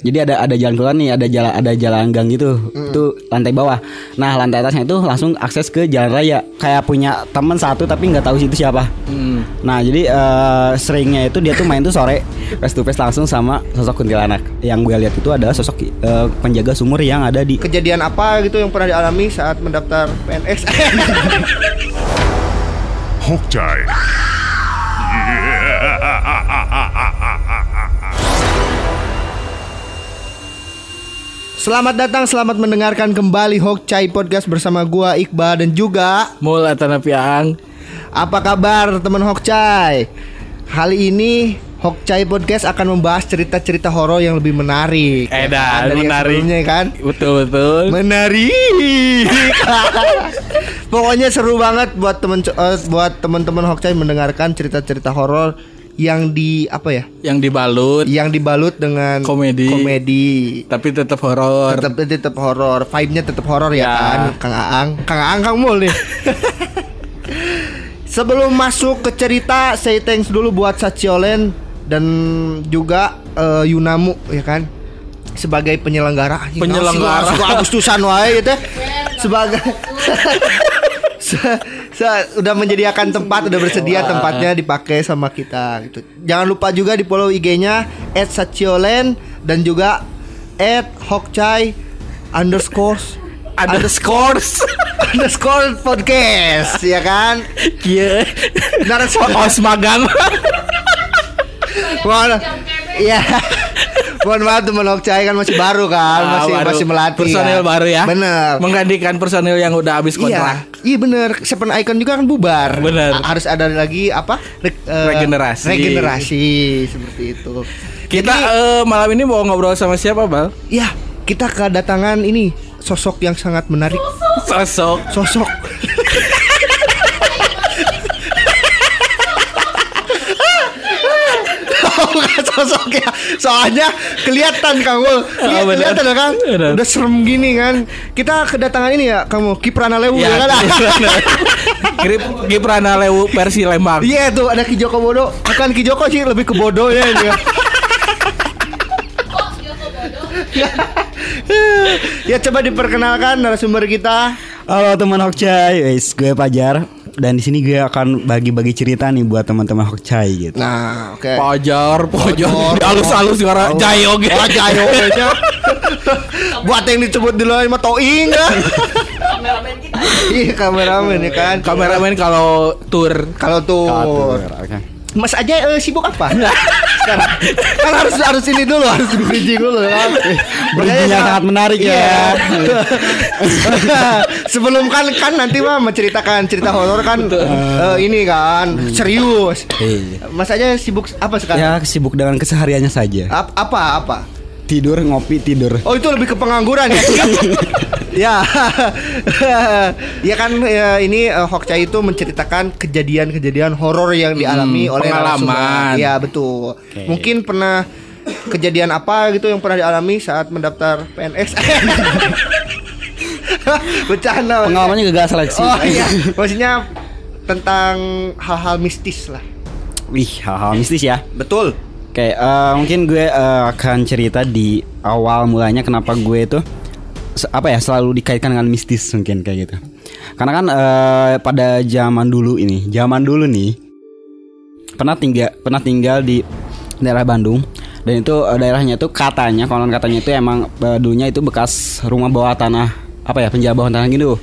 Jadi ada ada jalan keluar nih, ada jalan ada jalan gang gitu. Itu lantai bawah. Nah, lantai atasnya itu langsung akses ke jalan raya. Kayak punya teman satu tapi nggak tahu situ siapa. Nah, jadi eh, seringnya itu dia tuh main tuh sore face to face langsung sama sosok kuntilanak. Yang gue lihat itu adalah sosok eh, penjaga sumur yang ada di Kejadian apa gitu yang pernah dialami saat mendaftar PNS? Hokjai. Selamat datang, selamat mendengarkan kembali Hokcai Podcast bersama gua Iqbal dan juga Mul atana piang. apa kabar teman Hokcai? Kali ini Hokcai Podcast akan membahas cerita-cerita horor yang lebih menarik. ya kan? Dari yang menarik. sebelumnya, kan? Betul betul. Menarik. Pokoknya seru banget buat temen eh, buat teman-teman Hokcai mendengarkan cerita-cerita horor yang di apa ya? Yang dibalut Yang dibalut dengan Komedi. komedi. tapi tetap horor. tetap tetap horor vibe-nya tetap horor ya, Ya. kan Kang Aang Kang Aang Kang Mul nih Sebelum masuk ke cerita say thanks dulu buat Saciolen dan juga eh, Yunamu ya kan sebagai penyelenggara Penyelenggara. Agustusan wae gitu sebagai se- se- udah menyediakan tempat udah bersedia tempatnya dipakai sama kita gitu. Jangan lupa juga di follow IG-nya @saciolen dan juga underscore Underscores. underscore podcast ya kan Iya. narasumber Os magang. mohon ya mohon maaf teman Hokcai kan masih baru kan Ah, masih baru. masih melatih Personil kan. baru ya. bener Menggantikan personil yang udah habis Iya, kontrak. iya bener. Seven Icon juga kan bubar. Bener. A- Harus ada lagi apa? Re- eh, Regenerasi. Regenerasi seperti itu. Kita Jadi, eh, malam ini mau ngobrol sama siapa, Bal? ya kita kedatangan ini sosok yang sangat menarik. Sosok Sosok. Soalnya kelihatan kamu Lihat, Oh, bener. Kelihatan ya kan Bener. Udah serem gini kan. Kita kedatangan ini ya Kamu Kiprana Lewu ya, kan? Grip Giprana Lewu versi Lembang. Iya tuh ada Ki Joko Bodo. Bukan Ki Joko sih lebih ke bodoh ya ini ya. ya coba diperkenalkan narasumber kita. Halo teman Hokcai, Wes, gue Pajar dan di sini gue akan bagi-bagi cerita nih buat teman-teman Hokcai gitu. Nah oke Pojor, pojor, Pojor. halus-halus suara jayo gitu. Oh jayo kayaknya. Buat yang disebut di luar mah toing ya. Iya kameramen ya kan Kameramen kalau tour Kalau tuh Oke. Mas aja eh, sibuk apa? Sekarang kan harus harus ini dulu harus bridging dulu kan. Bridging yang sangat menarik ya. Iya. Sebelum kan kan nanti mah menceritakan cerita horor kan eh, ini kan serius. Iya. Mas aja sibuk apa sekarang? Ya sibuk dengan kesehariannya saja. Ap- apa apa? Tidur, ngopi, tidur. Oh itu lebih ke pengangguran ya? ya, ya kan ya, ini eh, Hokcai itu menceritakan kejadian-kejadian horor yang dialami oleh pengalaman. Ya betul. Mungkin pernah kejadian apa gitu yang pernah dialami saat mendaftar PNS? Bercanda. Pengalamannya gagal seleksi. Oh iya, maksudnya tentang hal-hal mistis lah. Wih, hal-hal mistis ya. Betul. Oke, eh, mungkin gue eh, akan cerita di awal mulanya kenapa gue itu apa ya selalu dikaitkan dengan mistis mungkin kayak gitu. Karena kan eh, pada zaman dulu ini, zaman dulu nih pernah tinggal pernah tinggal di daerah Bandung dan itu eh, daerahnya itu katanya konon katanya itu emang eh, dulunya itu bekas rumah bawah tanah apa ya penjara bawah tanah gitu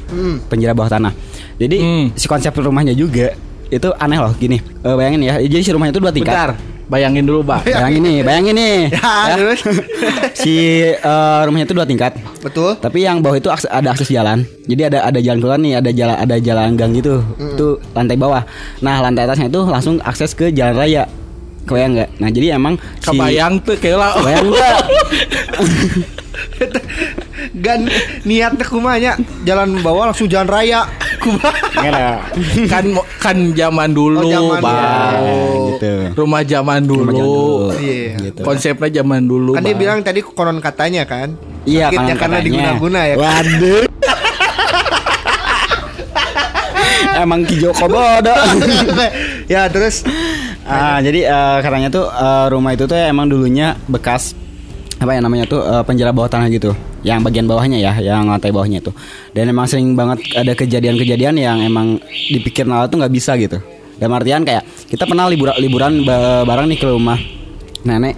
penjara bawah tanah. Jadi Hmm. si konsep rumahnya juga itu aneh loh gini. Eh, bayangin ya jadi si rumahnya itu dua tingkat. Bentar, bayangin dulu, Pak. Bayangin nih, bayangin nih. Ya, terus? si eh, rumahnya itu dua tingkat. Betul. Tapi yang bawah itu akses- ada akses jalan. Jadi ada ada jalan keluar nih, ada jalan ada jalan gang gitu. Itu lantai bawah. Nah, lantai atasnya itu langsung akses ke jalan raya. Kebayang nggak? Nah, jadi emang si- Kebayang tuh kayak lah. Kebayang nggak? Gan niatnya kumanya jalan bawah langsung jalan raya. Kan kan zaman dulu, Oh, zaman Bang. Nah, gitu. Rumah zaman dulu. Rumah zaman dulu. Iya. Gitu. Konsepnya zaman dulu. Kan dia Bang. bilang tadi konon katanya kan. Iya, Sakitnya karena katanya. diguna-guna ya. kan? Waduh. Emang Ki Joko bodoh. ya terus Ah, jadi eh, katanya tuh eh, rumah itu tuh emang dulunya bekas apa ya namanya tuh eh, penjara bawah tanah gitu. Yang bagian bawahnya ya yang lantai bawahnya itu dan emang sering banget ada kejadian-kejadian yang emang dipikir Nala tuh nggak bisa gitu. Dan artian kayak kita pernah liburan liburan ba- bareng nih ke rumah nenek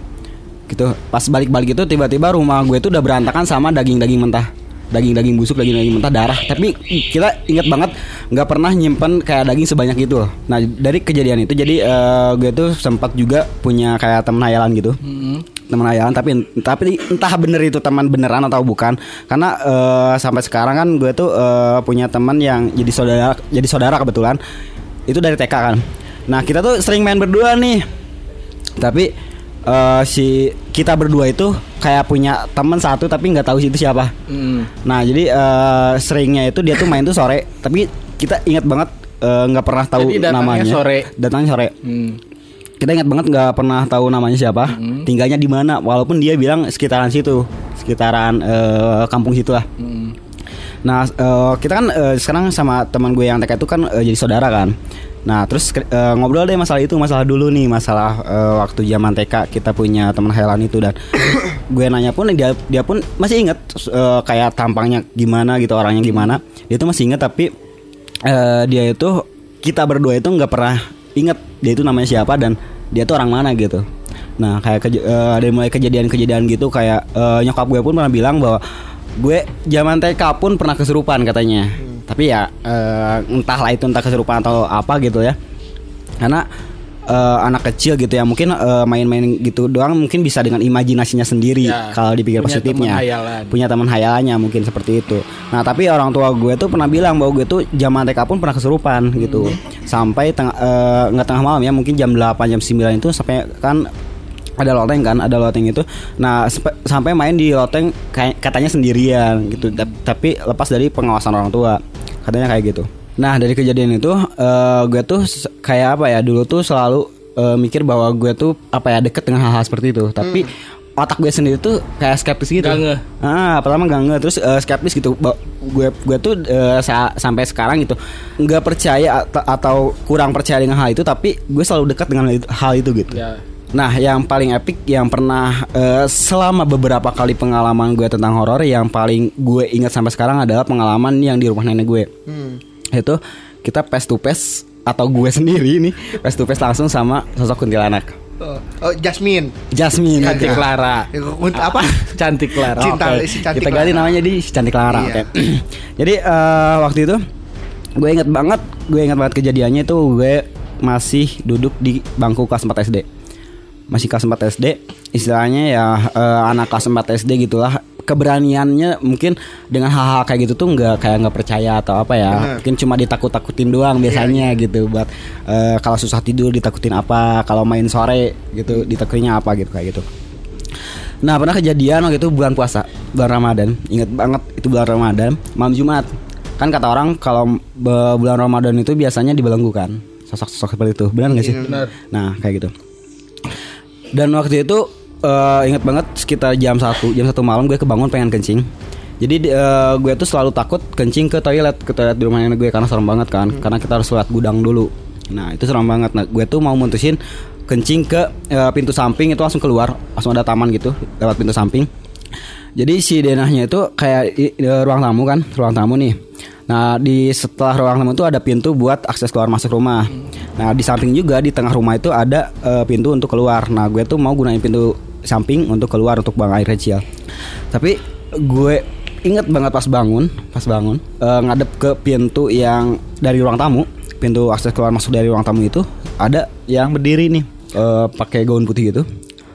gitu. Pas balik-balik itu tiba-tiba rumah gue tuh udah berantakan sama daging-daging mentah. Daging-daging busuk daging-daging mentah darah. Tapi kita inget banget nggak pernah nyimpen kayak daging sebanyak itu loh. Nah dari kejadian itu jadi eh, gue tuh sempat juga punya kayak temen hayalan gitu teman hayalan tapi tapi entah bener itu teman beneran atau bukan. Karena eh, sampai sekarang kan gue tuh eh, punya teman yang jadi saudara jadi saudara kebetulan. Itu dari TK kan. Nah kita tuh sering main berdua nih. Tapi eh, si kita berdua itu kayak punya teman satu tapi nggak tahu itu siapa. Hmm. nah jadi eh, seringnya itu dia tuh main tuh sore. Tapi kita ingat banget nggak pernah tahu Jadi datangnya namanya. sore. datangnya sore. Hmm. Kita ingat banget nggak pernah tahu namanya siapa. Tinggalnya di mana walaupun dia bilang sekitaran situ sekitaran eh, kampung situ lah. Hmm. nah eh, kita kan eh, sekarang sama teman gue yang TK itu kan eh, jadi saudara kan. Nah terus eh, ngobrol deh masalah itu masalah dulu nih masalah eh, waktu zaman TK kita punya teman hayalan itu dan gue nanya pun dia dia pun masih inget eh, kayak tampangnya gimana gitu orangnya gimana. Dia tuh masih inget tapi eh, dia itu kita berdua itu nggak pernah inget dia itu namanya siapa dan dia tuh orang mana gitu. Nah kayak keja- eh, dari mulai kejadian-kejadian gitu kayak eh, nyokap gue pun pernah bilang bahwa gue zaman TK pun pernah kesurupan katanya. Tapi ya eh, entahlah itu entah kesurupan atau apa gitu ya. Karena eh, anak kecil gitu ya. Mungkin eh, main-main gitu doang mungkin bisa dengan imajinasinya sendiri Ya, kalau dipikir punya positifnya. hayalan. punya teman hayalannya mungkin seperti itu. Nah tapi orang tua gue tuh pernah bilang bahwa gue tuh zaman TK pun pernah kesurupan gitu. Sampai tengah eh, nggak tengah malam ya mungkin jam 8 jam 9 itu sampai kan ada loteng kan ada loteng itu. Nah sampai main di loteng kayak katanya sendirian gitu. Tap- tapi lepas dari pengawasan orang tua. Katanya kayak gitu nah dari kejadian itu eh, gue tuh kayak apa ya dulu tuh selalu eh, mikir bahwa gue tuh apa ya deket dengan hal-hal seperti itu tapi otak gue sendiri tuh kayak skeptis gitu Gak ngeh. Ah, pertama gak ngeh terus eh, skeptis gitu. Ba- Gue gue tuh eh, sa- sampai sekarang gitu nggak percaya at- atau kurang percaya dengan hal itu tapi gue selalu dekat dengan hal itu, gitu. Ya. Nah, yang paling epic yang pernah eh, selama beberapa kali pengalaman gue tentang horor yang paling gue ingat sampai sekarang adalah pengalaman yang di rumah nenek gue. Itu kita face to face atau gue sendiri nih face to face langsung sama sosok kuntilanak. Oh, oh, Jasmine. Jasmine Cantik. Clara. Ya, apa? Cantik Clara. Cinta Oke. si cantik Kita ganti Clara. namanya di si cantik Clara. Iya. Oke. Jadi eh, waktu itu gue inget banget, gue inget banget kejadiannya itu gue masih duduk di bangku kelas 4 SD. Masih kelas 4 SD, istilahnya ya eh, anak kelas 4 SD gitulah. Keberaniannya mungkin dengan hal-hal kayak gitu tuh nggak kayak nggak percaya atau apa ya. Bener. Mungkin cuma ditakut-takutin doang biasanya gitu buat eh, kalau susah tidur ditakutin apa, kalau main sore gitu ditakutinnya apa gitu kayak gitu. Nah pernah kejadian waktu itu bulan puasa Bulan Ramadan Ingat banget itu bulan Ramadan Malam Jumat Kan kata orang kalau bulan Ramadan itu biasanya dibelenggu kan Sosok-sosok seperti itu Benar gak sih? Benar. Nah kayak gitu Dan waktu itu eh, Ingat banget sekitar jam 1 Jam 1 malam gue kebangun pengen kencing. Jadi eh, gue tuh selalu takut kencing ke toilet ke toilet di rumah nenek gue karena serem banget kan. Karena kita harus lewat gudang dulu. Nah itu serem banget. Nah gue tuh mau mutusin kencing ke eh, pintu samping itu langsung keluar langsung ada taman gitu lewat pintu samping. Jadi si denahnya itu kayak di ruang tamu kan ruang tamu nih. Nah di setelah ruang tamu itu ada pintu buat akses keluar masuk rumah. Nah di samping juga di tengah rumah itu ada eh, pintu untuk keluar. Nah gue tuh mau gunain pintu samping untuk keluar untuk buang air kecil. Tapi gue inget banget pas bangun pas bangun eh, ngadep ke pintu yang dari ruang tamu pintu akses keluar masuk dari ruang tamu itu ada yang berdiri nih eh, pakai gaun putih gitu.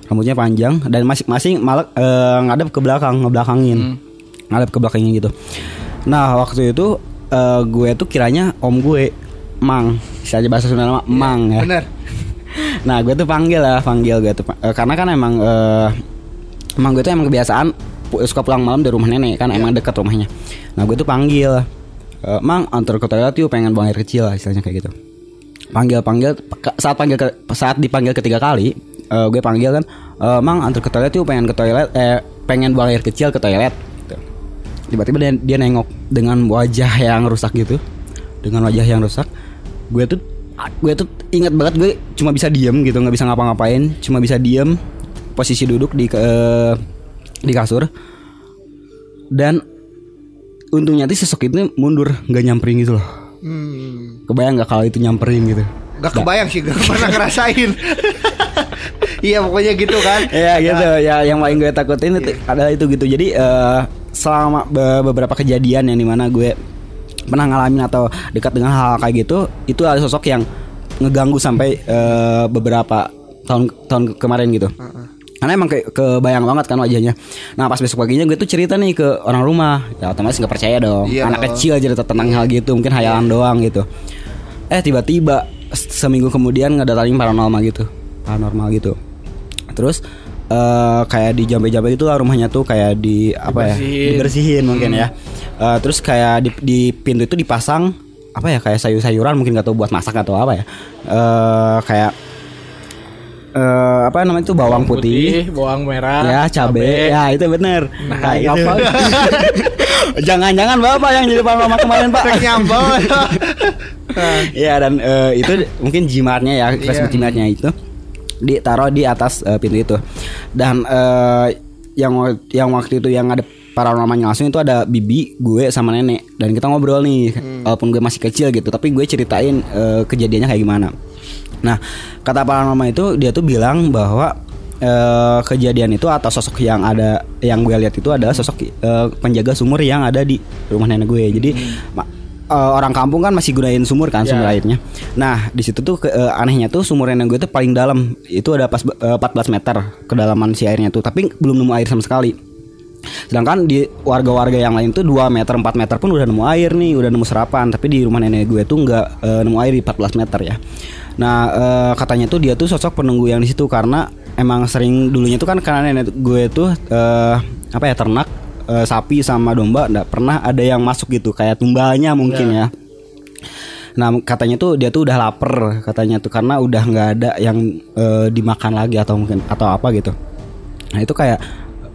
Rambutnya panjang dan masing-masing malah eh, ngadep ke belakang ngebelakangin. Ngadep ke belakangnya gitu. Nah waktu itu eh, gue tuh kiranya om gue mang. Saja bahasa Sunda nama mang ya. Bener. Nah gue tuh panggil lah panggil gue tuh. Eh, karena kan emang eh, emang gue tuh emang kebiasaan suka pulang malam dari rumah nenek kan emang dekat rumahnya. Nah gue tuh panggil eh, mang antar ke toilet yuk pengen buang air kecil lah istilahnya kayak gitu. Panggil panggil saat panggil ke- saat dipanggil ketiga kali eh, gue panggil kan "Eh, mang antar ke toilet yuk pengen ke toilet eh pengen buang air kecil ke toilet Gitu. tiba-tiba dia, dia nengok dengan wajah yang rusak gitu dengan wajah yang rusak gue tuh gue tuh ingat banget gue cuma bisa diem gitu nggak bisa ngapa-ngapain. Cuma bisa diem posisi duduk di ke di kasur. Dan untungnya tuh sosok itu mundur nggak nyamperin gitu loh. Hmm. kebayang nggak kalau itu nyamperin gitu? Gak kebayang sih, gak pernah ngerasain. Iya pokoknya gitu kan. Iya gitu. Ya yang paling gue takutin itu adalah itu gitu. Jadi eh, selama be- beberapa kejadian yang di mana gue pernah ngalamin atau dekat dengan hal, -hal kayak gitu itu ada sosok yang ngeganggu sampai eh, beberapa tahun tahun kemarin gitu. Karena emang ke, kebayang banget kan wajahnya. Nah pas besok paginya gue tuh cerita nih ke orang rumah. Ya otomatis nggak percaya dong. Iya anak dong. kecil cerita tentang hal gitu mungkin hayalan doang gitu. Eh tiba-tiba seminggu kemudian ngedatangin paranormal gitu. Paranormal gitu. Terus eh kayak di jambe-jambe itu lah rumahnya tuh kayak di apa ya Dibersihin. mungkin ya Eh, terus kayak di, di pintu itu dipasang apa ya kayak sayur-sayuran mungkin gak tahu buat masak atau apa ya eh kayak eh apa namanya itu bawang putih, bawang merah, ya cabe, ya itu bener Nah, Kayak apa? gitu. jangan-jangan bapak yang jadi paranormal kemarin pak Tek nyambel. Iya dan eh, itu mungkin jimatnya ya, kita Iya. sebut jimatnya itu ditaruh di atas eh, pintu itu. Dan eh, yang yang waktu itu yang ada paranormalnya langsung itu ada bibi, gue sama nenek dan kita ngobrol nih, walaupun gue masih kecil gitu, tapi gue ceritain eh, kejadiannya kayak gimana. Nah kata paranormal itu dia tuh bilang bahwa eh, kejadian itu atau sosok yang ada yang gue lihat itu adalah sosok eh, penjaga sumur yang ada di rumah nenek gue. Jadi ma- eh, orang kampung kan masih gunain sumur kan Ya. sumber airnya. Nah di situ tuh ke- eh, anehnya tuh sumur nenek gue tuh paling dalam itu ada pas eh, 14 meter kedalaman si airnya tuh, tapi belum nemu air sama sekali. Sedangkan di warga-warga yang lain tuh 2 meter 4 meter pun udah nemu air nih, udah nemu serapan. Tapi di rumah nenek gue tuh nggak eh, nemu air di 14 meter ya. Nah eh, katanya tuh dia tuh sosok penunggu yang di situ karena emang sering dulunya tuh kan karena nenek gue tuh eh, apa ya ternak eh, sapi sama domba nggak pernah ada yang masuk gitu kayak tumbalnya mungkin ya. Nah katanya tuh dia tuh udah lapar katanya tuh karena udah nggak ada yang eh, dimakan lagi atau mungkin atau apa gitu. Nah itu kayak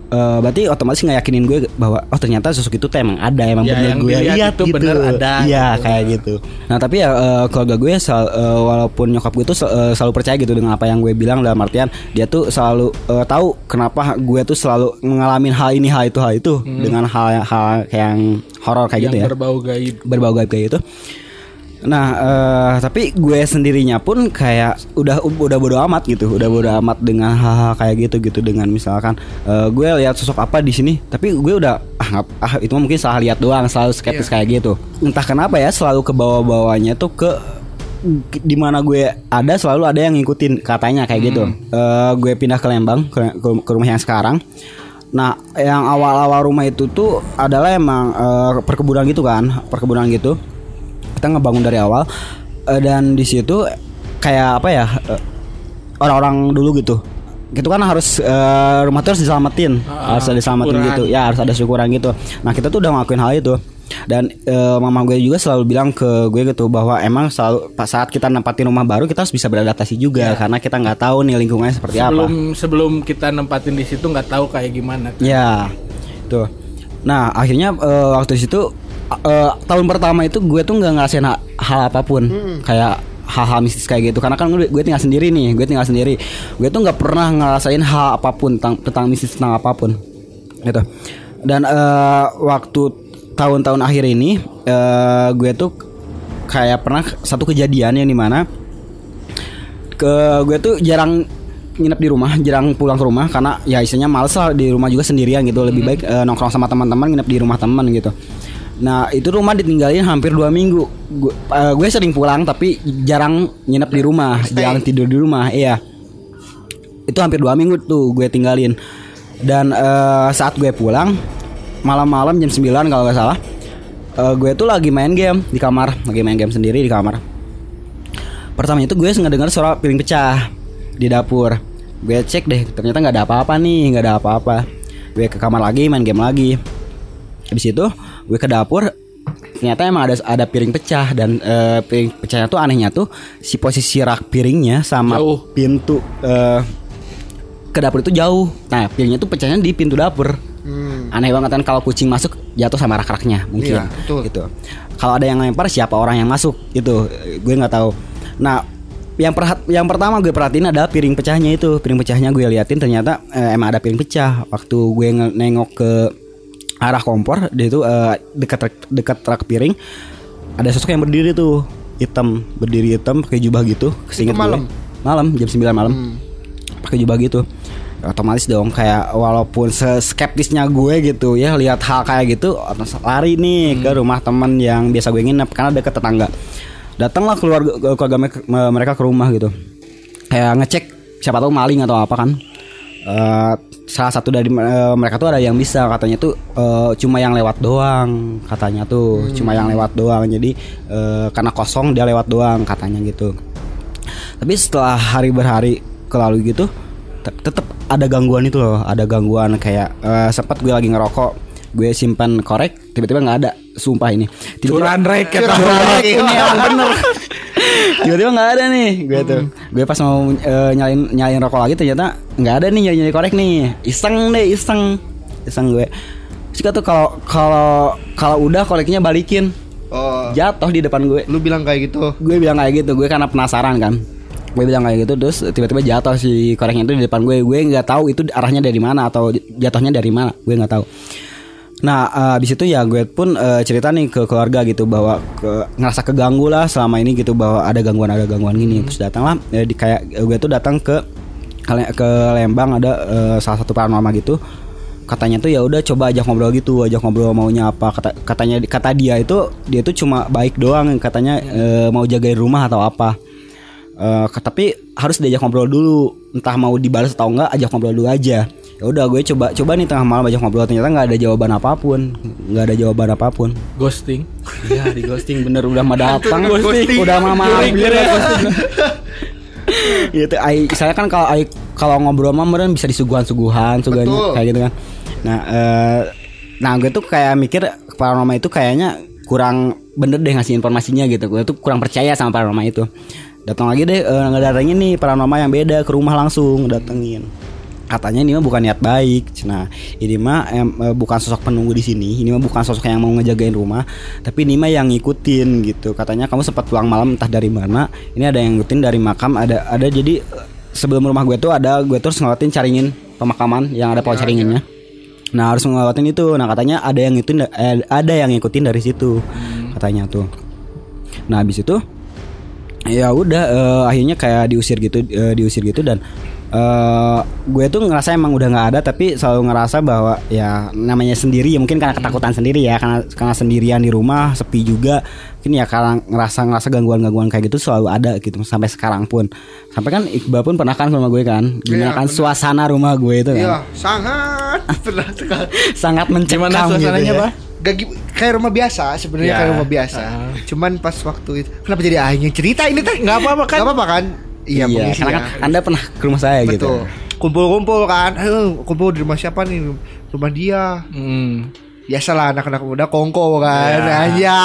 eh, berarti otomatis nggak yakinin gue bahwa oh ternyata sosok itu tuh emang ada emang Ya, bener gue lihat itu gitu. bener ada, Iya gitu. kayak gitu. Nah tapi ya eh, keluarga gue sel- eh, walaupun nyokap gue tuh sel- eh, selalu percaya gitu dengan apa yang gue bilang dalam artian dia tuh selalu eh, tahu kenapa gue tuh selalu ngalamin hal ini hal itu hal itu dengan hal hal yang horor kayak yang gitu ya berbau gaib. berbau gaib kayak gitu. Nah, eh, tapi gue sendirinya pun kayak udah udah bodo amat gitu, udah bodo amat dengan hal-hal kayak gitu gitu dengan misalkan eh, gue lihat sosok apa di sini, tapi gue udah ah, ah itu mah mungkin salah lihat doang, selalu skeptis kayak gitu. Entah kenapa ya selalu ke bawah-bawahnya tuh ke di mana gue ada selalu ada yang ngikutin katanya kayak gitu. Eh, gue pindah ke Lembang ke, ke- ke rumah yang sekarang. Nah, yang awal-awal rumah itu tuh adalah emang eh, perkebunan gitu kan, perkebunan gitu. Kita ngebangun dari awal eh, dan di situ kayak apa ya eh, orang-orang dulu gitu. Gitu kan harus eh, rumah tuh harus diselamatin, Ah, harus ada diselamatin syukuran. gitu. Ya harus ada syukuran gitu. Nah kita tuh udah ngelakuin hal itu dan eh, mama gue juga selalu bilang ke gue gitu bahwa emang selalu pas saat kita nempatin rumah baru kita harus bisa beradaptasi juga karena kita nggak tahu nih lingkungannya seperti apa. Sebelum sebelum kita nempatin di situ nggak tahu kayak gimana. kan. Ya, tuh. Nah akhirnya eh, waktu situ eh, tahun pertama itu gue tuh nggak ngerasain ha- hal apa pun. Kayak hal-hal mistis kayak gitu. Karena kan gue, gue tinggal sendiri nih gue tinggal sendiri. Gue tuh nggak pernah ngerasain hal apa pun tentang, tentang mistis tentang apa pun. Gitu. Dan eh, waktu tahun-tahun akhir ini eh, gue tuh kayak pernah satu kejadian yang di mana ke gue tuh jarang nginep di rumah, jarang pulang ke rumah karena ya istilahnya males lah di rumah juga sendirian gitu. Lebih baik eh, nongkrong sama teman-teman, nginep di rumah teman gitu. Nah itu rumah ditinggalin hampir dua minggu. Gue, eh, gue sering pulang tapi jarang nginep di rumah, jarang tidur di rumah. Iya. Itu hampir dua minggu tuh gue tinggalin. Dan eh, saat gue pulang malam-malam jam 9 kalau nggak salah, eh, gue tuh lagi main game di kamar, lagi main game sendiri di kamar. Pertama itu gue ngedenger suara piring pecah di dapur. Gue cek deh, ternyata nggak ada apa-apa nih, nggak ada apa-apa. Gue ke kamar lagi, main game lagi. Habis itu gue ke dapur, ternyata emang ada ada piring pecah dan eh, piring pecahnya tuh anehnya tuh si posisi rak piringnya sama Jauh. pintu eh, ke dapur itu jauh. Nah piringnya tuh pecahnya di pintu dapur. Aneh banget kan kalau kucing masuk jatuh sama rak-raknya mungkin. Iya, betul. Gitu. Kalau ada yang lempar siapa orang yang masuk itu gue nggak tahu. Nah yang perhat yang pertama gue perhatiin adalah piring pecahnya itu piring pecahnya gue liatin ternyata eh, emang ada piring pecah waktu gue nengok ke arah kompor dia itu eh, dekat rak- dekat rak piring ada sosok yang berdiri tuh hitam berdiri hitam pakai jubah gitu kesingkat gue. malam? malam jam 9 malam. Pakai jubah gitu. Otomatis dong kayak walaupun skeptisnya gue gitu ya lihat hal kayak gitu lari nih ke rumah teman yang biasa gue nginep karena deket tetangga. Datanglah keluarga keluarga me- me- mereka ke rumah gitu. Kayak ngecek siapa tahu maling atau apa kan. Eh, salah satu dari eh, mereka tuh ada yang bisa katanya tuh eh, cuma yang lewat doang katanya tuh cuma yang lewat doang jadi eh, karena kosong dia lewat doang katanya gitu. Tapi setelah hari berhari kelalu gitu te- tetap ada gangguan itu loh ada gangguan kayak eh, sempat gue lagi ngerokok gue simpan korek tiba-tiba nggak ada sumpah ini. Tiba-tiba Curan rek Curan rek. ini emang bener tiba-tiba nggak ada nih. Gue tuh. Gue pas mau eh, nyalain nyalain rokok lagi ternyata nggak ada nih nyari nyari korek nih. Iseng deh iseng. Iseng gue. Suka tuh kalau kalau kalau udah koreknya balikin. Oh, jatuh di depan gue. Lu bilang kayak gitu. gue bilang kayak gitu. Gue karena penasaran kan. Gue bilang kayak gitu terus tiba-tiba jatuh si koreknya itu di depan gue. Gue nggak tahu itu arahnya dari mana atau jatuhnya dari mana. Gue nggak tahu nah eh, abis itu ya gue pun eh, cerita nih ke keluarga gitu bahwa ke, ngerasa keganggu lah selama ini gitu bahwa ada gangguan ada gangguan gini. Terus datanglah eh, di kayak gue tuh datang ke ke Le- ke Lembang ada eh, salah satu paranormal gitu. Katanya tuh ya udah coba ajak ngobrol gitu ajak ngobrol maunya apa. Kata katanya kata dia itu dia tuh cuma baik doang katanya eh, mau jagain rumah atau apa. Ke- tapi harus diajak ngobrol dulu. Entah mau dibalas atau enggak ajak ngobrol dulu aja ya udah gue coba coba nih tengah malam ajak ngobrol. Ternyata nggak ada jawaban apa pun. Nggak ada jawaban apa pun. Ghosting. Iya di ghosting bener udah mah datang. udah mah mampir jurik. gitu ai saya kan kalau ai kalau ngobrol mah meren bisa disuguhan-suguhan Betul. kayak gitu kan. Nah eh nah gue tuh kayak mikir paranormal itu kayaknya kurang bener deh ngasih informasinya gitu. Gue tuh kurang percaya sama paranormal itu. Datang lagi deh eh, ngedatengin nih paranormal yang beda ke rumah langsung datengin katanya ini mah bukan niat baik. Nah ini mah em, eh, bukan sosok penunggu di sini. Ini mah bukan sosok yang mau ngejagain rumah tapi ini mah yang ngikutin gitu. Katanya kamu sempat pulang malam entah dari mana. Ini ada yang ngikutin dari makam ada ada jadi eh, sebelum rumah gue tuh ada gue terus ngelewatin caringin pemakaman yang ada pohon caringinnya. nah harus ngelewatin itu. Nah katanya ada yang ngikutin eh, ada yang ngikutin dari situ katanya tuh. Nah habis itu ya udah eh, akhirnya kayak diusir gitu eh, diusir gitu dan eh gue tuh ngerasa emang udah nggak ada tapi selalu ngerasa bahwa ya namanya sendiri ya mungkin karena ketakutan sendiri ya karena karena sendirian di rumah sepi juga mungkin ya karena ngerasa ngerasa gangguan gangguan kayak gitu selalu ada gitu sampai sekarang pun sampai kan Iqbal pun pernah kan ke rumah gue kan gimana Iya, kan bener. suasana rumah gue itu kan Iya, sangat pernah sekali. sangat mencekam Gimana gitu suasananya, ya. Pak? Gak kayak rumah biasa sebenarnya Ya. kayak rumah biasa. Ah. Cuman pas waktu itu kenapa jadi yang cerita ini teh? Nggak apa-apa kan? Gak apa-apa kan? Iya, Iya, karena ya. kan Anda pernah ke rumah saya gitu. Betul. Kumpul-kumpul kan. Ayo, kumpul di rumah siapa nih? Rumah dia. Hmm. Biasalah anak-anak muda kongko kan. Ya. Aja.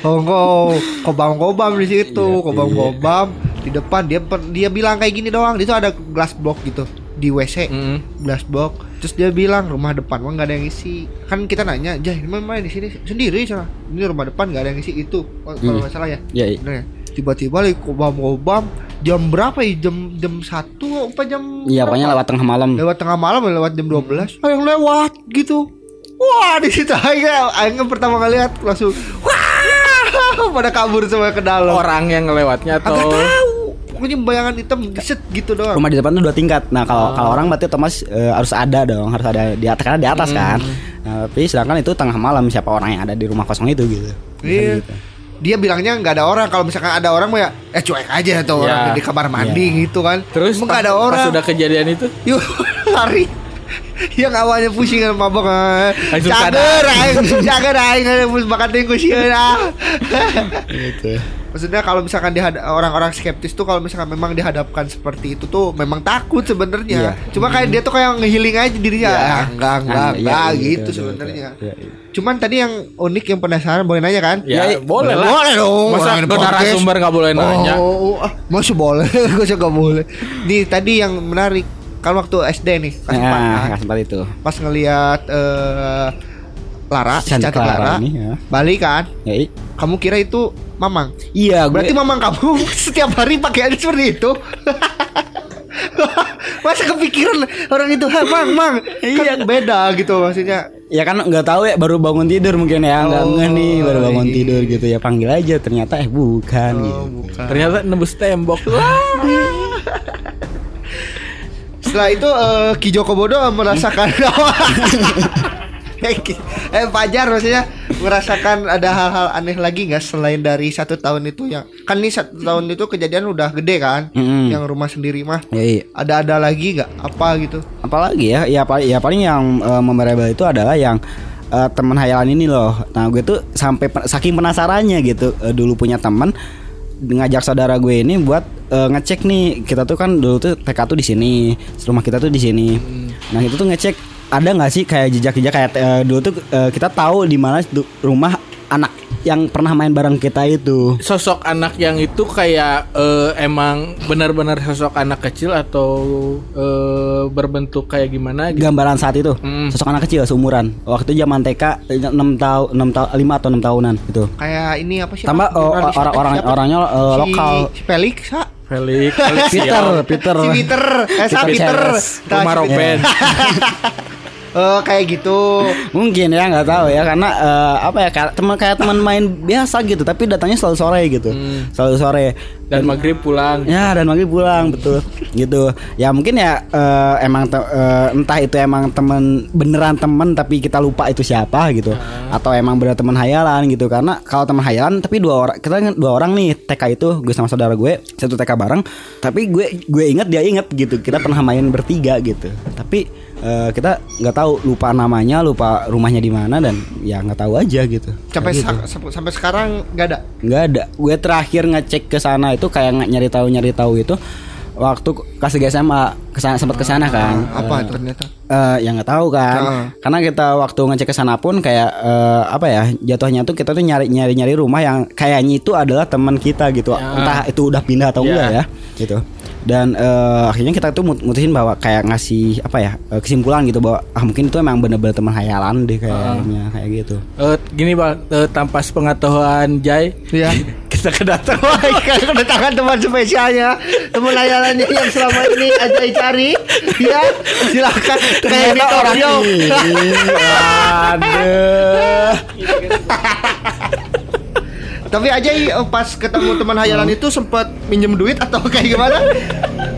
Kongko, kobam-kobam di situ, Iya, kobam-kobam di depan dia dia bilang kayak gini doang. Di situ ada glass box gitu di WC. Hmm. glass box terus dia bilang rumah depan mah nggak ada yang isi kan kita nanya jah ini main di sini sendiri sana ini rumah depan nggak ada yang isi itu oh, kalau Hmm. nggak salah ya Iya, iya. Bener ya? Tiba-tiba lagi kobam kobam jam berapa ya jam jam satu apa jam Iya, pokoknya lewat tengah malam. lewat tengah malam lewat jam 12 ada yang lewat gitu wah di situ aja aing pertama kali lihat langsung wah pada kabur semua ke dalam Orang yang ngelewatnya agak atau tahu pokoknya bayangan hitam set gitu doang Rumah di depan tuh dua tingkat. Nah kalau kalau orang berarti otomatis eh, harus ada dong, harus ada di atas karena di atas kan. Nah, tapi sedangkan itu tengah malam siapa orang yang ada di rumah kosong itu gitu. Iya. Gitu. Dia bilangnya nggak ada orang. Kalau misalkan ada orang mah ya, eh cuek aja tuh Ya. orang di kamar mandi gitu kan. terus pas, nggak ada pas orang. sudah kejadian itu Yuk lari. Yang awalnya pusing kan mabok Cager aing, cager aing ada pus bakat tingku sieuna. Gitu. Maksudnya kalau misalkan orang-orang skeptis tuh kalau misalkan memang dihadapkan seperti itu tuh memang takut sebenarnya. Iya. Cuma kayak dia tuh kayak ngehealing aja dirinya. Iya. Ah, enggak, enggak, Iya, enggak iya, gitu iya, sebenarnya. iya, iya. Cuman tadi yang unik yang penasaran boleh nanya kan? ya, Ya, boleh lah Boleh dong. masa narasumber nggak boleh nanya Oh, ah, masih boleh, gue juga boleh. Nih tadi yang menarik kan waktu SD nih, kelas Nah, kan? kelas empat itu. pas ngelihat eh, Lara, Cantik cantik Lara Lara, ini, ya. balik kan? Ya, Kamu kira itu Mamang? iya, gue Berarti Mamang kamu setiap hari pakaiannya seperti itu? Masa kepikiran orang itu, "Hah, Mang, Mang." Kan beda gitu maksudnya. ya kan nggak tahu ya baru bangun tidur mungkin ya nggak Oh, ngeh nih baru bangun iya. tidur gitu ya panggil aja ternyata eh bukan gitu. Oh, bukan. Ternyata nembus tembok. Setelah itu eh, Ki Joko Bodo merasakan Eh, Ki- eh Fajar maksudnya merasakan ada hal-hal aneh lagi nggak selain dari satu tahun itu yang kan ini satu tahun itu kejadian udah gede kan? Mm-mm. yang rumah sendiri mah. Ya, iya. ada ada lagi nggak? Apa gitu? Apalagi ya? Ya paling ya paling yang eh, memorable itu adalah yang eh, teman hayalan ini loh. Nah gue tuh sampai pe- saking penasarannya gitu. Eh, dulu punya teman ngajak saudara gue ini buat eh, ngecek nih. Kita tuh kan dulu tuh TK tuh di sini rumah kita tuh di sini. Nah itu tuh ngecek ada nggak sih kayak jejak-jejak kayak eh, dulu tuh eh, kita tahu di mana rumah anak yang pernah main bareng kita itu Sosok anak yang itu kayak eh, emang benar-benar sosok anak kecil atau eh, berbentuk kayak gimana gitu. gambaran saat itu Hmm. sosok anak kecil seumuran waktu itu zaman TK 6 tahun 6 tahun 5 atau 6 tahunan gitu kayak ini apa sih Tambah, oh, orang-orang orangnya Si- lokal. si Felix ha? Felix, Felix Peter. Peter. si Peter eh sa Peter Peter Ceres. Rumah si Roben. Eh, kayak gitu Mungkin ya nggak tahu ya karena eh, apa ya teman kayak teman main biasa gitu tapi datangnya selalu sore gitu. Selalu sore. Dan maghrib pulang. Ya dan maghrib pulang betul. Gitu. Ya mungkin ya eh, emang te- eh, entah itu emang teman beneran teman tapi kita lupa itu siapa gitu. Atau emang bener teman hayalan gitu. Karena kalau teman hayalan tapi dua orang kita ingat dua orang nih TK itu gue sama saudara gue satu TK bareng. Tapi gue gue inget dia inget gitu. Kita pernah main bertiga gitu. Tapi eh, kita nggak tahu lupa namanya lupa rumahnya di mana dan ya nggak tahu aja gitu. Sampai gitu. sa- sampai sampai sekarang nggak ada? Nggak ada. Gue terakhir ngecek ke sana itu kayak nggak nyari tahu nyari tahu itu waktu kelas 3 SMA ke sana sempat ke sana kan. apa itu ternyata? Eh, ya nggak tahu kan. Heeh. karena kita waktu ngecek ke sana pun kayak eh, apa ya jatuhnya tuh kita tuh nyari nyari nyari rumah yang kayaknya itu adalah teman kita gitu. Entah itu udah pindah atau Ya. enggak ya gitu. Dan eh, akhirnya kita tuh mut- mutusin bahwa kayak ngasih apa ya kesimpulan gitu bahwa ah mungkin itu emang bener-bener teman hayalan deh kayaknya kayak gitu. Eh, gini bang, eh, tanpa sepengetahuan Jai, Iya. kita kedatang. Wah, kedatangan teman spesialnya, teman layanannya yang selama ini Ajay cari, ya silakan kayak orang ini aduh Tapi Ajay eh, pas ketemu teman hayalan itu sempat minjem duit atau kayak gimana?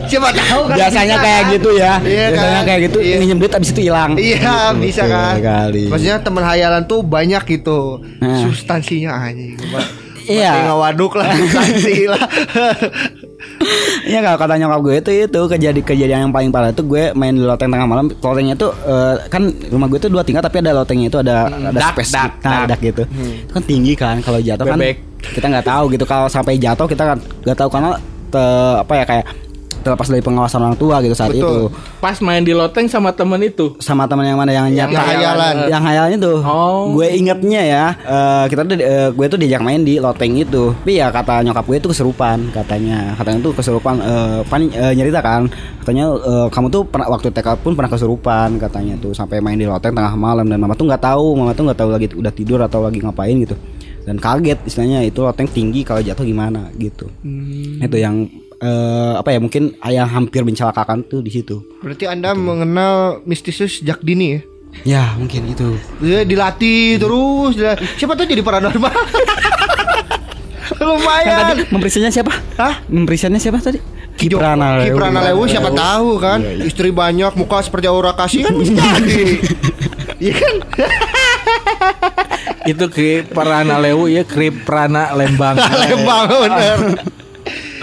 Siapa tahu kan? biasanya bisa, kayak kan? gitu ya Iya biasanya kan? kayak gitu Iya. minjem duit abis itu hilang Iya bisa kan kali. Maksudnya teman hayalan tuh banyak gitu Nah. Substansinya anjing Iya. Waduk lah Substansi lah Iya kalau kata nyokap gue itu itu kejadian kejadian yang paling parah itu gue main di loteng tengah malam lotengnya itu eh, kan rumah gue itu dua tingkat tapi ada lotengnya itu ada ada dak, space dak, nah, dak. dak gitu itu kan tinggi kan kalau jatuh kan Bebek. kita nggak tahu gitu kalau sampai jatuh kita kan nggak tahu karena te- apa ya kayak terlepas dari pengawasan orang tua gitu saat Betul. itu. Pas main di loteng sama temen itu. sama teman yang mana? Yang Yang nyata hayalan. yang hayalan itu. Oh. gue ingetnya ya eh, kita tuh eh, gue tuh diajak main di loteng itu. Tapi ya kata nyokap gue itu keserupan katanya. Katanya tuh keserupan eh, pan eh, nyerita kan. Katanya eh, kamu tuh pernah waktu TK pun pernah keserupan katanya tuh. Sampai main di loteng tengah malam. Dan mama tuh nggak tahu mama tuh nggak tahu lagi udah tidur atau lagi ngapain gitu. Dan kaget istilahnya itu loteng tinggi kalau jatuh gimana? gitu. Itu yang eh, apa ya mungkin yang hampir mencelakakan tuh di situ Berarti anda mengenal mistisus sejak dini ya? ya mungkin itu Dia dilatih terus dila- Siapa tuh jadi paranormal Lumayan memperisiannya siapa? Hah? Memperisiannya siapa tadi? Kiprana Lewu. Kiprana Lewu siapa tahu kan Istri banyak muka seperti aura kasih kan bisa jadi Iya kan Itu ke Prana Lewu ya, Krip Prana Lembang. Lembang bener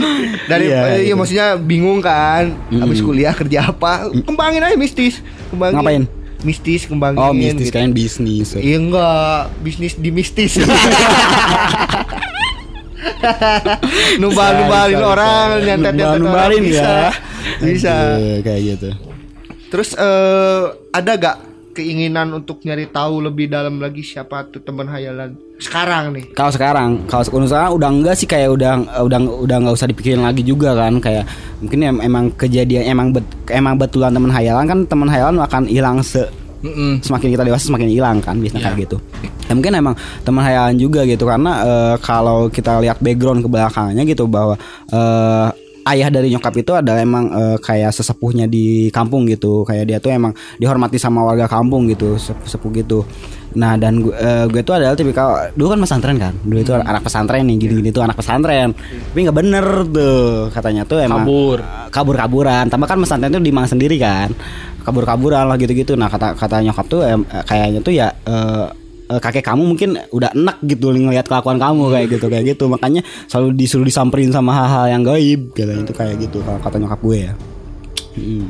dari Iya, iya, gitu. maksudnya bingung kan habis kuliah kerja apa kembangin aja mistis kembangin Ngapain? mistis kembangin Oh mistis gitu. kalian bisnis. Iya enggak, bisnis di mistis. Numbal-numbalin Bisa, bisa, orang, orang Numbal-numbalin bisa. ya. Bisa. Aduh, kayak gitu. Terus eh ada gak keinginan untuk nyari tahu lebih dalam lagi siapa tuh teman hayalan sekarang nih? Kalau sekarang, kalau sekarang udah enggak sih kayak udah udah udah nggak usah dipikirin lagi juga kan kayak mungkin em- emang kejadian emang bet, emang betulan teman hayalan kan teman hayalan akan hilang se Mm-mm. semakin kita dewasa semakin hilang kan biasanya Iya. kayak gitu. Ya mungkin emang teman hayalan juga gitu karena eh, kalau kita lihat background ke belakangnya gitu bahwa eh, ayah dari nyokap itu adalah emang eh, kayak sesepuhnya di kampung gitu. Kayak dia tuh emang dihormati sama warga kampung gitu, sepuh-sepuh gitu. Nah, dan gue, eh, gue tuh adalah tipikal dulu kan pesantren kan. Dulu itu Hmm. anak pesantren nih, gini-gini tuh anak pesantren. Tapi nggak bener tuh katanya tuh emang Kabur. kabur-kaburan. Tambah kan pesantren itu di Malang sendiri kan. Kabur-kaburan lah gitu-gitu. Nah, kata kata nyokap tuh em, eh, kayaknya tuh ya eh, eh, kakek kamu mungkin udah enak gitu ngelihat kelakuan kamu kayak gitu kayak gitu. Makanya selalu disuruh disamperin sama hal-hal yang gaib katanya itu kayak gitu kalau kata nyokap gue ya. Mm.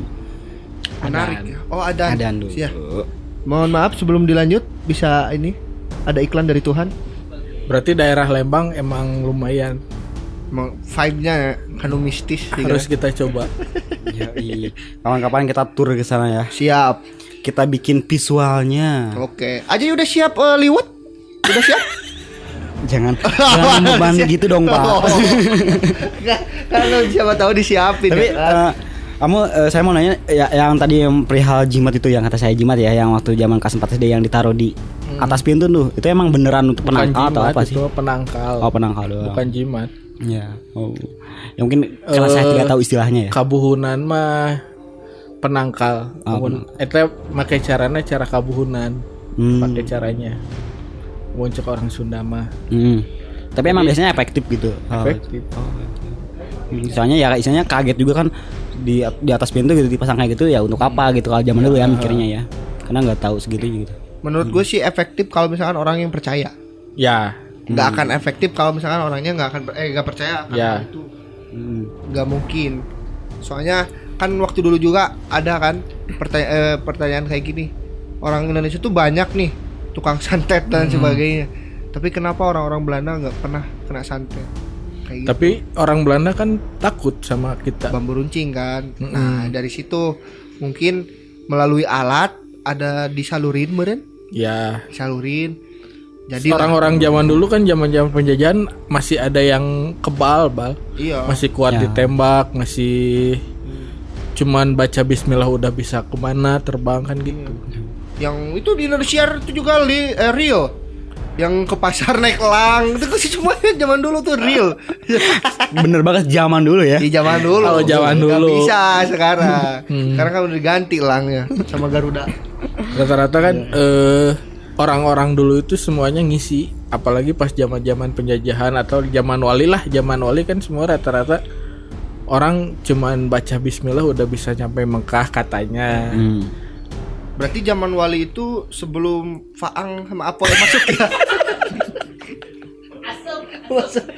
Menarik. ya. Oh ada. Adaan dulu. Ya. Mohon maaf sebelum dilanjut bisa ini ada iklan dari Tuhan. Berarti daerah Lembang emang lumayan vibe-nya kanu mistis sih, harus kita coba. Ya, iya. Kapan-kapan kita tur ke sana ya. Siap. Kita bikin visualnya. Oke. Aja udah siap eh, liwat? Udah siap? Jangan jangan beban gitu dong, Pak. Oh. Kalau siapa tahu disiapin Tapi ya eh, kamu eh, saya mau nanya ya, yang tadi yang perihal jimat itu yang kata saya jimat ya yang waktu zaman kelas 4 SD yang ditaruh di atas pintu tuh itu emang beneran untuk Bukan penangkal atau jimat apa itu sih? penangkal. Oh penangkal doang. Bukan jimat. Ya. Oh. Ya mungkin karena saya Eh, tidak tahu istilahnya ya. Kabuhunan mah penangkal. Ah, Namun eta make caranya cara kabuhunan. Hmm. Pakai caranya. Muncul orang Sunda mah Hmm. Tapi emang biasanya efektif gitu. Oh, efektif. Hmm, Soalnya ya istilahnya kaget juga kan di di atas pintu gitu dipasang kayak gitu ya untuk apa gitu kalau zaman dulu ya mikirnya ya. Karena nggak tahu segitu gitu. Menurut gue sih efektif kalau misalkan orang yang percaya. Ya, Nggak akan efektif kalau misalkan orangnya nggak akan eh nggak percaya akan Ya. itu. Hmm. Nggak mungkin. Soalnya kan waktu dulu juga ada kan pertanya- eh, pertanyaan kayak gini. Orang Indonesia tuh banyak nih tukang santet dan sebagainya. Tapi kenapa orang-orang Belanda nggak pernah kena santet? Kayak gitu. tapi orang Belanda kan takut sama kita. bambu runcing kan. Nah, dari situ mungkin melalui alat ada disalurin meren, Ya, disalurin. Jadi orang-orang zaman dulu kan zaman-zaman penjajahan masih ada yang kebal, bal. iya. Masih kuat Ya. ditembak, masih cuman baca bismillah udah bisa ke mana terbang kan gitu. Yang itu di Indonesia itu juga li, eh, real. Yang ke pasar naik elang itu sih semuanya zaman dulu tuh real. Bener banget zaman dulu ya. di zaman dulu. Kalau zaman Nggak dulu. bisa sekarang. Sekarang kan udah diganti elangnya sama Garuda. Rata-rata kan eh orang-orang dulu itu semuanya ngisi, apalagi pas zaman-zaman penjajahan atau zaman wali lah, zaman wali kan semua rata-rata orang cuman baca bismillah udah bisa nyampe Mekah katanya. Hmm. Berarti zaman wali itu sebelum Faang sama Apoy masuk ya. Maksud-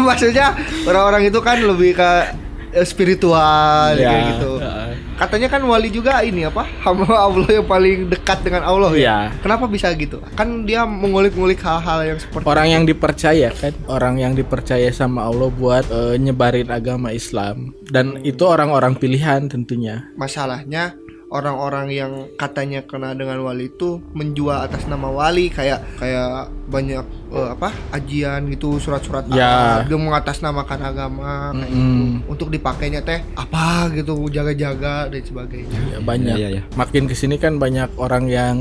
Maksudnya orang-orang itu kan lebih ke spiritual Ya, kayak gitu. ya. Katanya kan wali juga ini apa? Hamba Allah yang paling dekat dengan Allah ya. Iya. Kenapa bisa gitu? Kan dia mengulik-ngulik hal-hal yang seperti Orang yang dipercaya kan, orang yang dipercaya sama Allah buat eh, nyebarin agama Islam dan itu orang-orang pilihan tentunya. masalahnya orang-orang yang katanya kena dengan wali itu menjual atas nama wali kayak kayak banyak eh, apa ajian gitu surat-surat Ya. dia mengatasnamakan agama kayak Mm-mm. gitu. untuk dipakainya teh apa gitu jaga-jaga dan sebagainya Ya, banyak. Iya, iya. Makin ke sini kan banyak orang yang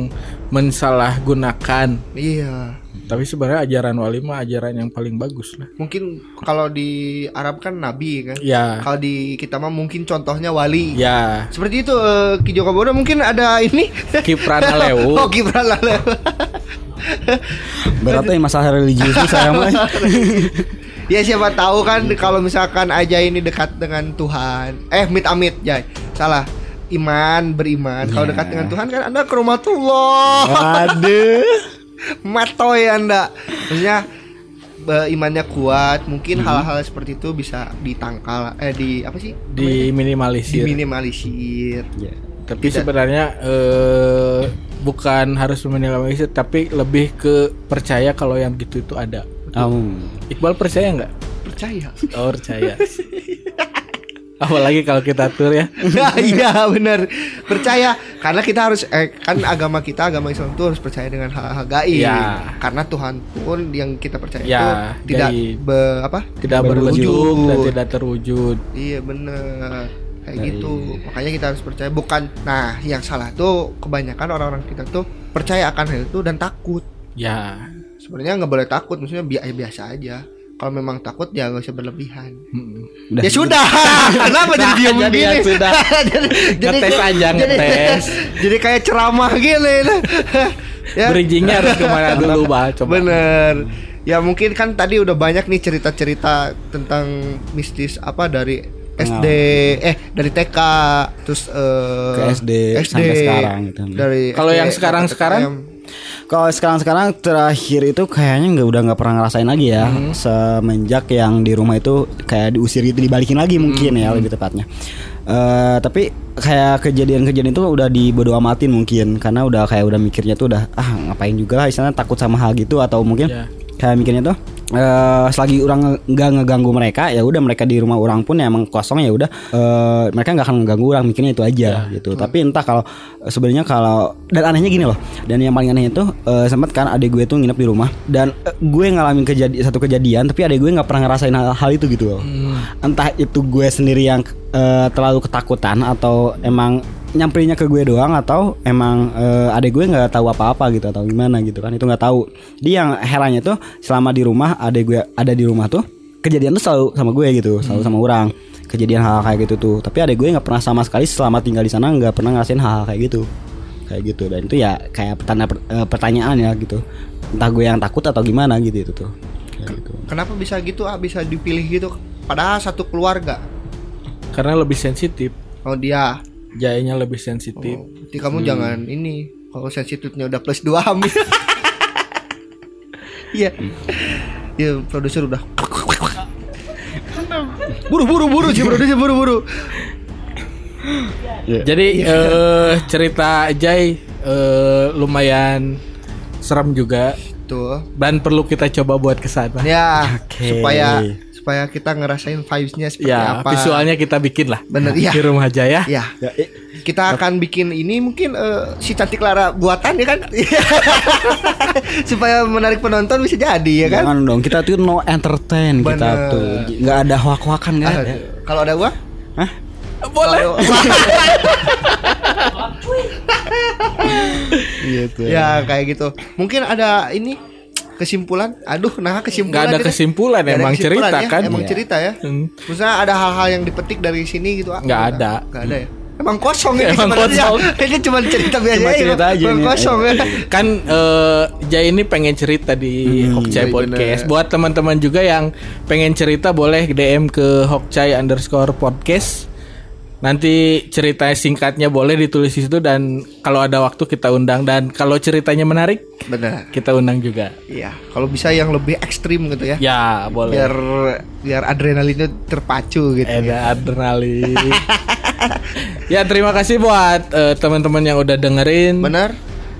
mensalahgunakan iya Tapi sebenarnya ajaran wali mah ajaran yang paling bagus lah. mungkin kalau di Arab kan nabi kan Ya, kalau di kita mah mungkin contohnya wali ya. seperti itu eh, Ki Joko Bodo mungkin ada ini Kipran Alewu. oh Gibran Lalew. Berarti masalah religius itu saya mah. Ya siapa tahu kan kalau misalkan aja ini dekat dengan Tuhan. Eh mit amit Jay. Salah. Iman beriman. Kalau Ya. dekat dengan Tuhan kan Anda ke rahmatullah. Aduh. Matoy Anda. Maksudnya imannya kuat, mungkin hal-hal seperti itu bisa ditangkal eh di apa sih? Diminimalisir. Diminimalisir. Ya. Tapi Tidak. sebenarnya eh, bukan harus meminimalisir, tapi lebih ke percaya kalau yang gitu itu ada. Um, Iqbal percaya nggak? Percaya. Oh percaya. Apalagi kalau kita tur ya. Nah, iya benar percaya karena kita harus eh, kan agama kita agama Islam itu harus percaya dengan hal-hal gaib Ya. karena Tuhan pun yang kita percaya Ya, itu tidak gaib. be- apa Tidak berwujud dan tidak terwujud. iya benar kayak gitu makanya kita harus percaya bukan nah yang salah tuh kebanyakan orang-orang kita tuh percaya akan hal itu dan takut Ya. sebenarnya nggak boleh takut maksudnya bi- biasa aja kalau memang takut ya nggak usah berlebihan. Udah. ya sudah kenapa jadi Nah, jadi begini ya sudah. Ngetes aja, jadi, ngetes. jadi kayak ceramah gini ya Bridgingnya harus ke mana dulu, Bah? Coba. Bener. Ya mungkin kan tadi udah banyak nih cerita-cerita tentang mistis apa dari SD eh dari TK terus eh, Ke SD, sampai sekarang gitu. Dari Kalau SD, yang sekarang-sekarang? TKM. Kalau sekarang-sekarang terakhir itu kayaknya nggak udah nggak pernah ngerasain lagi ya semenjak yang di rumah itu kayak diusir gitu dibalikin lagi mungkin ya lebih tepatnya. Eh tapi kayak kejadian-kejadian itu udah dibodo amatin mungkin karena udah kayak udah mikirnya tuh udah ah ngapain juga lah istilahnya takut sama hal gitu atau mungkin Ya. kayak mikirnya tuh eh selagi orang nggak ngeganggu mereka ya udah mereka di rumah orang pun ya emang kosong ya udah eh, mereka nggak akan ngeganggu orang mikirnya itu aja gitu. tapi entah kalau eh, sebenarnya kalau dan anehnya gini loh dan yang paling anehnya itu eh, sempat kan adik gue tuh nginep di rumah dan eh, gue ngalamin kejadian satu kejadian tapi adik gue nggak pernah ngerasain hal, hal itu gitu loh. Entah itu gue sendiri yang eh, terlalu ketakutan atau emang nyamperinnya ke gue doang atau emang eh, adek gue nggak tahu apa-apa gitu atau gimana gitu kan itu nggak tahu. Dia yang herannya tuh selama di rumah adek gue ada di rumah tuh kejadian tuh selalu sama gue gitu selalu sama orang. Kejadian hal, kayak gitu tuh. Tapi adek gue nggak pernah sama sekali selama tinggal di sana nggak pernah ngerasain hal, kayak gitu. Kayak gitu. Dan itu ya kayak tanda per- eh, pertanyaan ya gitu. Entah gue yang takut atau gimana gitu itu tuh. Kayak gitu. Kenapa bisa gitu ah bisa dipilih gitu? Padahal satu keluarga. Karena lebih sensitif. Oh dia. Jayanya lebih sensitif. Oh, Jadi kamu jangan ini kalau sensitifnya udah plus 2 hamil. Iya. Iya, produser udah. Buru buru buru sih produser buru buru. Jadi eh cerita Jai eh, lumayan serem juga Tuh. dan perlu kita coba buat ke sana. Ya, Oke. supaya supaya kita ngerasain vibes-nya seperti Ya, apa. visualnya kita bikin lah. Bener, iya. Di rumah Jaya. Ya. Ya, eh, Kita akan bikin ini mungkin eh, si cantik Lara buatan ya kan? supaya menarik penonton bisa jadi ya kan? Jangan dong, kita tuh no entertain kita Bener. tuh. nggak ada hoak-hoakan Ah, ada. Kalau ada uang? Hah? Boleh. Gitu. Ya kayak gitu. Mungkin ada ini kesimpulan. Aduh, nah kesimpulan. Nggak ada kesimpulan, ada emang kesimpulan cerita ya, kan? Emang Iya. cerita ya. Hmm. Maksudnya ada hal-hal yang dipetik dari sini gitu. ah, Nggak ada. Nggak ada ya. Emang kosong ya Emang sebenarnya. kosong. Ini cuma cerita biasa Cuma cerita aja emang kosong ya. kan eh Jai ini pengen cerita di Hokcai iya, Podcast. bener. Buat teman-teman juga yang pengen cerita boleh DM ke Hokcai underscore podcast. Nanti cerita singkatnya boleh ditulis di situ dan kalau ada waktu kita undang dan kalau ceritanya menarik Benar. kita undang juga. Iya, kalau bisa yang lebih ekstrim gitu ya. Ya boleh. Biar biar adrenalinnya terpacu gitu. Ada adrenalin. ya terima kasih buat eh, teman-teman yang udah dengerin. Benar?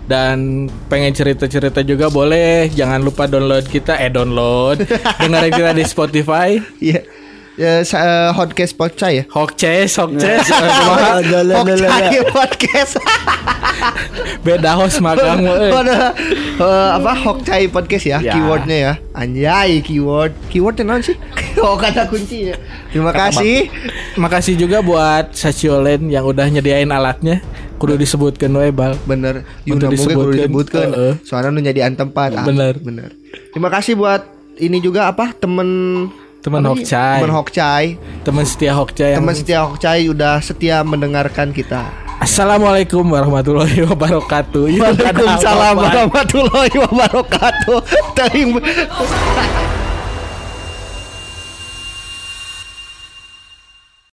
dan pengen cerita-cerita juga boleh jangan lupa download kita eh download dengerin kita di Spotify Iya. Ya, sa- eh, Hotcast Podcast ya. Hokces Hokces Hokcai Podcast. beda host magang eh. Eh, apa Hokcai Podcast ya, Ya. keywordnya ya. Anjay, keyword. Keywordnya naon sih? oh, kata kuncinya. Terima kasih. makasih juga buat Sasiolen yang udah nyediain alatnya kudu disebutkan we bal Bener, Untuk Yuna mungkin kudu disebutkan. disebutkan. Heeh. Soalnya nu nyadian tempat. Ah, Bener. bener. Terima kasih buat ini juga apa temen Nih? Hokcai. Temen Hokcai. teman setia Hokcai yang Teman setia Hokcai udah setia mendengarkan kita. Assalamualaikum warahmatullahi wabarakatuh Ya, Waalaikumsalam warahmatullahi wabarakatuh.